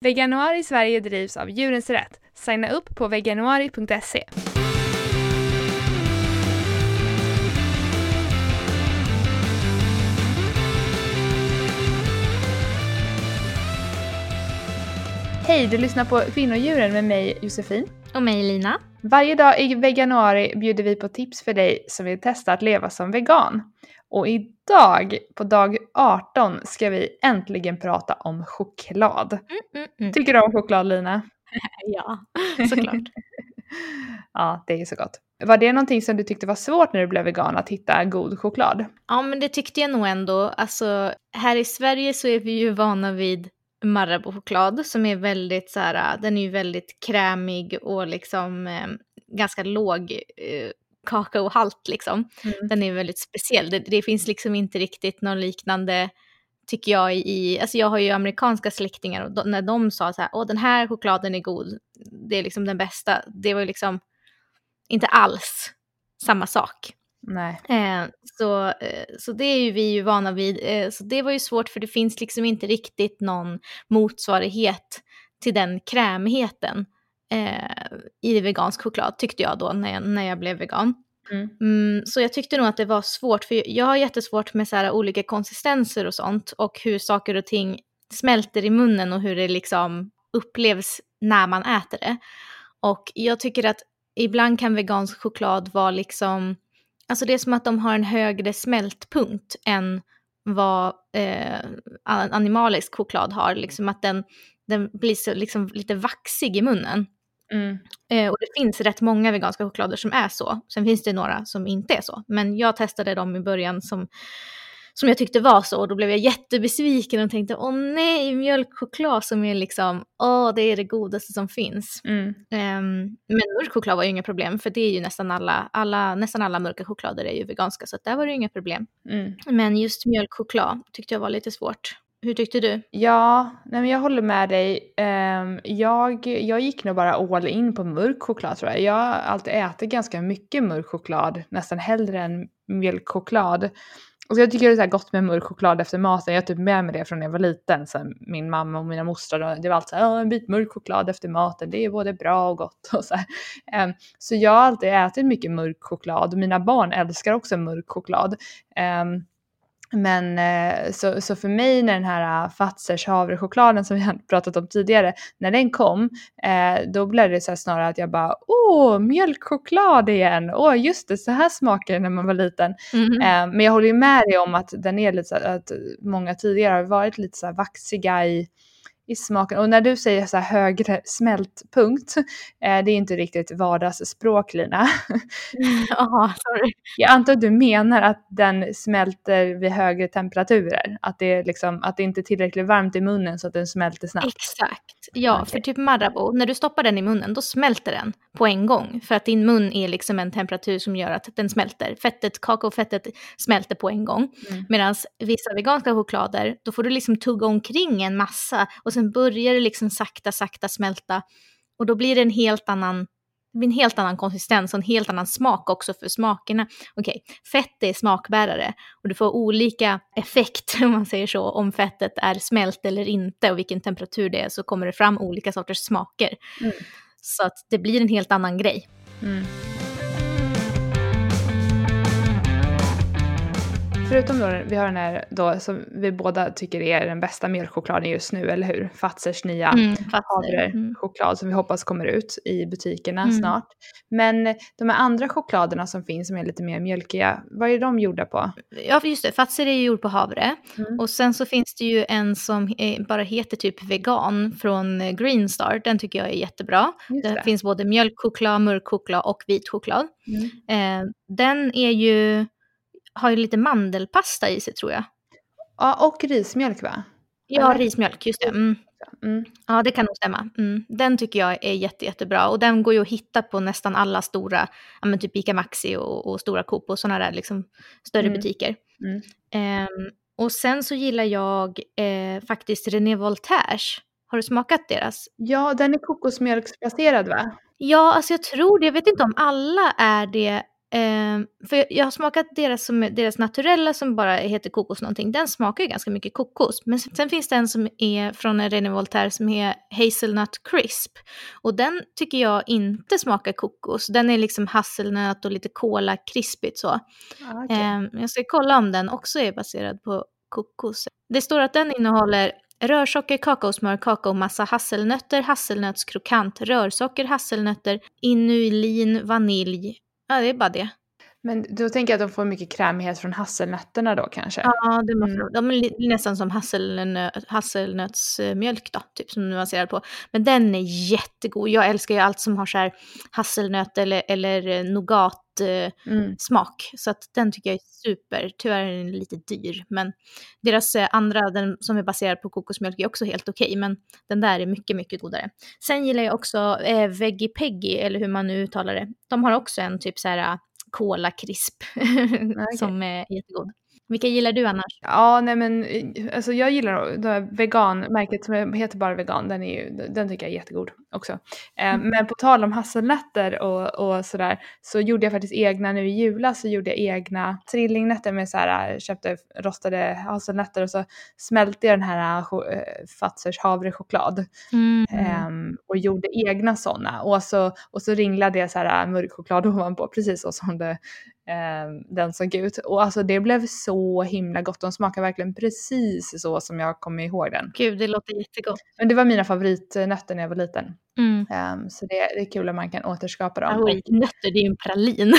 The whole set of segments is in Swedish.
Veganuari Sverige drivs av Djurens Rätt. Signa upp på veganuari.se. Hej, du lyssnar på Kvinnodjuren med mig Josefin. Och mig Lina. Varje dag i veganuari bjuder vi på tips för dig som vill testa att leva som vegan. Och idag, på dag 18, ska vi äntligen prata om choklad. Mm, mm, mm. Tycker du om choklad Lina? ja, såklart. ja, det är så gott. Var det någonting som du tyckte var svårt när du blev vegan att hitta god choklad? Ja, men det tyckte jag nog ändå. Alltså, här i Sverige så är vi ju vana vid Marabou-choklad som är väldigt så här, den är ju väldigt krämig och liksom eh, ganska låg eh, kakaohalt liksom. Mm. Den är väldigt speciell. Det, det, finns liksom inte riktigt någon liknande, tycker jag, i, alltså jag har ju amerikanska släktingar och då, när de sa så här, åh den här chokladen är god, det är liksom den bästa, det var ju liksom inte alls samma sak. Nej. Eh, så, eh, så det är ju vi ju vana vid. Eh, så det var ju svårt för det finns liksom inte riktigt någon motsvarighet till den krämigheten eh, i vegansk choklad tyckte jag då när jag, när jag blev vegan. Mm. Mm, så jag tyckte nog att det var svårt, för jag har jättesvårt med så här olika konsistenser och sånt och hur saker och ting smälter i munnen och hur det liksom upplevs när man äter det. Och jag tycker att ibland kan vegansk choklad vara liksom, alltså det är som att de har en högre smältpunkt än vad eh, animalisk choklad har, liksom att den, den blir så liksom lite vaxig i munnen. Mm. Eh, och det finns rätt många veganska choklader som är så. Sen finns det några som inte är så. Men jag testade dem i början som, som jag tyckte var så. Och då blev jag jättebesviken och tänkte åh nej, mjölkchoklad som är liksom, åh det är det godaste som finns. Mm. Um, men mörk choklad var ju inga problem för det är ju nästan alla, alla, nästan alla mörka choklader är ju veganska så där var det ju inga problem. Mm. Men just mjölkchoklad tyckte jag var lite svårt. Hur tyckte du? Ja, nej men jag håller med dig. Um, jag, jag gick nog bara all in på mörk choklad tror jag. Jag har alltid ätit ganska mycket mörk choklad, nästan hellre än mjölkchoklad. Och jag tycker det är gott med mörk choklad efter maten. Jag har typ med mig det från när jag var liten. Så min mamma och mina mostrar, det var alltid så här, en bit mörk choklad efter maten, det är både bra och gott. Och så, um, så jag har alltid ätit mycket mörk choklad. Mina barn älskar också mörk choklad. Um, men eh, så, så för mig när den här uh, Fazers havrechokladen som vi har pratat om tidigare, när den kom, eh, då blev det så snarare att jag bara åh, mjölkchoklad igen, åh just det, så här smakar det när man var liten. Mm. Eh, men jag håller ju med dig om att den är lite så att många tidigare har varit lite så här vaxiga i i smaken. Och när du säger så här högre smältpunkt, eh, det är inte riktigt vardagsspråk Lina. Jaha, sorry. Jag antar att du menar att den smälter vid högre temperaturer? Att det, är liksom, att det inte är tillräckligt varmt i munnen så att den smälter snabbt? Exakt. Ja, okay. för typ Marabou, när du stoppar den i munnen då smälter den på en gång. För att din mun är liksom en temperatur som gör att den smälter. Fettet, kakaofettet smälter på en gång. Mm. Medan vissa veganska choklader, då får du liksom tugga omkring en massa och sen börjar det liksom sakta, sakta smälta. Och då blir det en helt annan det blir en helt annan konsistens och en helt annan smak också för smakerna. Okej, okay, fett är smakbärare och du får olika effekt om man säger så, om fettet är smält eller inte och vilken temperatur det är så kommer det fram olika sorters smaker. Mm. Så att det blir en helt annan grej. Mm. Förutom då, vi har den här då som vi båda tycker är den bästa mjölkchokladen just nu, eller hur? Fazers nya mm, havrechoklad mm. som vi hoppas kommer ut i butikerna mm. snart. Men de här andra chokladerna som finns som är lite mer mjölkiga, vad är de gjorda på? Ja, just det. Fazer är ju gjord på havre. Mm. Och sen så finns det ju en som bara heter typ vegan från Green Star. Den tycker jag är jättebra. Det. det. finns både mjölkchoklad, mörkchoklad och vit choklad. Mm. Eh, den är ju har ju lite mandelpasta i sig tror jag. Ja, och rismjölk va? Ja, Eller? rismjölk, just det. Mm. Mm. Ja, det kan nog stämma. Mm. Den tycker jag är jätte, jättebra. Och den går ju att hitta på nästan alla stora, ja, men typ Ica Maxi och, och Stora Coop och sådana där liksom, större mm. butiker. Um, och sen så gillar jag eh, faktiskt René Voltaires. Har du smakat deras? Ja, den är kokosmjölksbaserad va? Ja, alltså jag tror det. Jag vet inte om alla är det Eh, för jag har smakat deras, som, deras naturella som bara heter kokos någonting. Den smakar ju ganska mycket kokos. Men sen finns det en som är från en René Voltaire som är Hazelnut Crisp. Och den tycker jag inte smakar kokos. Den är liksom hasselnöt och lite kola krispigt så. Ah, okay. eh, jag ska kolla om den också är baserad på kokos. Det står att den innehåller rörsocker, kakaosmör, kakaomassa, hasselnötter, hasselnötskrokant, rörsocker, hasselnötter, inulin, vanilj. Ja, det är. Men då tänker jag att de får mycket krämighet från hasselnötterna då kanske? Ja, det måste mm. de. är nästan som hasselnö, hasselnötsmjölk då, typ som man ser på. Men den är jättegod. Jag älskar ju allt som har så här hasselnöt eller, eller nougat eh, mm. smak. Så att den tycker jag är super. Tyvärr är den lite dyr. Men deras eh, andra, den som är baserad på kokosmjölk, är också helt okej. Okay, men den där är mycket, mycket godare. Sen gillar jag också eh, Veggie Peggy, eller hur man nu uttalar det. De har också en typ så här Cola Crisp som är jättegod. Vilka gillar du annars? Ja, nej men alltså jag gillar det veganmärket som heter bara vegan. Den, är ju, den tycker jag är jättegod också. Eh, mm. Men på tal om hasselnötter och, och sådär så gjorde jag faktiskt egna nu i julas så gjorde jag egna trillingnötter med så här, köpte rostade hasselnötter och så smälte jag den här äh, Fazers havrechoklad mm. eh, och gjorde egna sådana och så, och så ringlade jag så här mörk choklad ovanpå precis så som det eh, den såg ut. Och alltså det blev så himla gott. De smakar verkligen precis så som jag kommer ihåg den. Gud, det låter jättegott. Men det var mina favoritnötter när jag var liten. Mm. Um, så det, det, är kul att man kan återskapa dem. Favoritnötter, det är ju en pralin.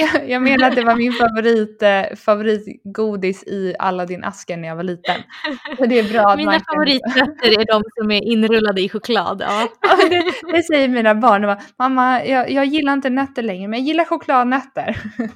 jag, jag menar att det var min favorit, eh, favoritgodis i Aladdin-asken när jag var liten. Så det är bra mina favoritnötter är de som är inrullade i choklad. Ja. ja det, det, säger mina barn. Bara, Mamma, jag, jag gillar inte nötter längre, men jag gillar chokladnötter.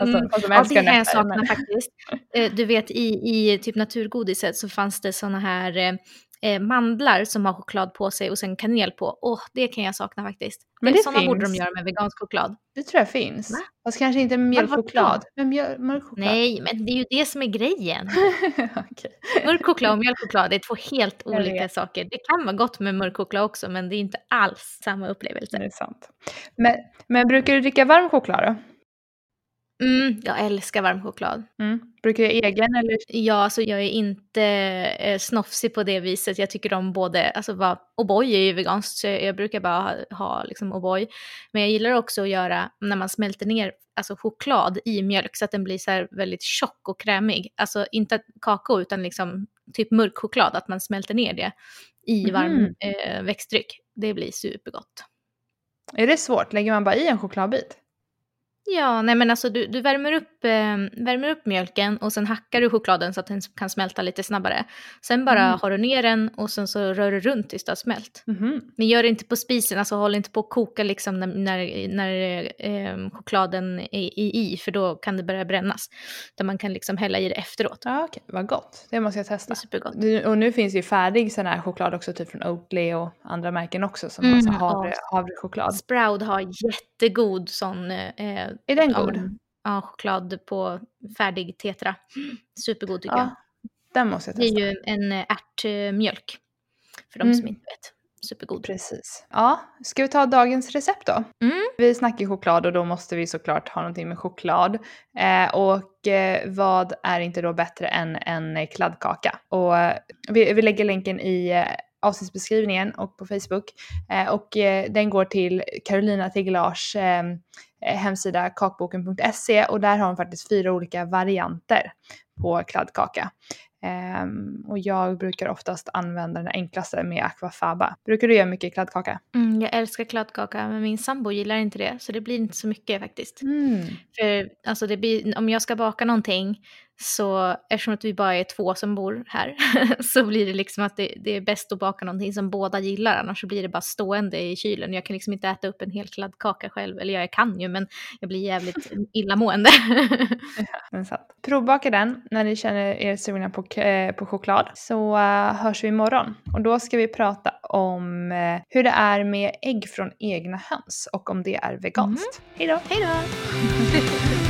Alltså, mm. ja, det kan jag sakna men... faktiskt. Eh, du vet i, i typ naturgodiset så fanns det såna här eh, mandlar som har choklad på sig och sen kanel på. Åh, oh, det kan jag sakna faktiskt. Men det Sådana finns. borde de göra med vegansk choklad. Det tror jag finns. Va? Fast kanske inte mjölkchoklad. Men mjölkchoklad. Nej, men det är ju det som är grejen. okay. Mörk choklad och mjölkchoklad är två helt olika saker. Det kan vara gott med mörk choklad också, men det är inte alls samma upplevelse. Det är sant. Men, men brukar du dricka varm choklad då? Mm, jag älskar varm choklad. Mm. Brukar du göra egen eller? Ja, alltså jag är inte eh, snofsig på det viset. Jag tycker om både, alltså vad, O'boy är ju veganskt så jag brukar bara ha, ha liksom O'boy. Men jag gillar också att göra när man smälter ner alltså choklad i mjölk så att den blir så väldigt tjock och krämig. Alltså inte kakao utan liksom typ mörk choklad, att man smälter ner det i varm mm. eh, växtdryck. Det blir supergott. Är det svårt? Lägger man bara i en chokladbit? Ja, nej men alltså du, du värmer, upp, eh, värmer upp mjölken och sen hackar du chokladen så att den kan smälta lite snabbare. Sen bara mm. har du ner den och sen så rör du runt tills det har smält. Mm. Men gör det inte på spisen, alltså håll inte på att koka liksom när, när, när eh, chokladen är i, för då kan det börja brännas. Där man kan liksom hälla i det efteråt. Ja, okej, vad gott. Det måste jag testa. Supergott. Och nu finns ju färdig sån här choklad också, typ från Oatly och andra märken också som mm, har havre, havrechoklad. Sprout har jättegod sån eh, är den god? Ja, choklad på färdig tetra. Supergod tycker ja, jag. Den måste jag testa. Det är ju en ärtmjölk. För de mm. som inte vet. Supergod. Precis. Ja, ska vi ta dagens recept då? Mm. Vi snackar choklad och då måste vi såklart ha någonting med choklad. Eh, och eh, vad är inte då bättre än en kladdkaka? Och eh, vi, vi lägger länken i eh, avsnittsbeskrivningen och på Facebook. Eh, och eh, den går till Carolina Tegelars eh, Eh, hemsida kakboken.se och där har hon faktiskt fyra olika varianter på kladdkaka. Um, och jag brukar oftast använda den enklaste med aquafaba. Brukar du göra mycket kladdkaka? Mm, jag älskar kladdkaka men min sambo gillar inte det så det blir inte så mycket faktiskt. Mm. För alltså det blir, om jag ska baka någonting så eftersom att vi bara är två som bor här så blir det liksom att det, det, är bäst att baka någonting som båda gillar annars så blir det bara stående i kylen. Jag kan liksom inte äta upp en hel kladdkaka själv, eller jag kan ju men jag blir jävligt illamående. ja, Provbaka den när ni känner er sugna på, eh, på choklad så uh, hörs vi imorgon och då ska vi prata om uh, hur det är med ägg från egna höns och om det är veganskt. Mm. Hej då! Hej då!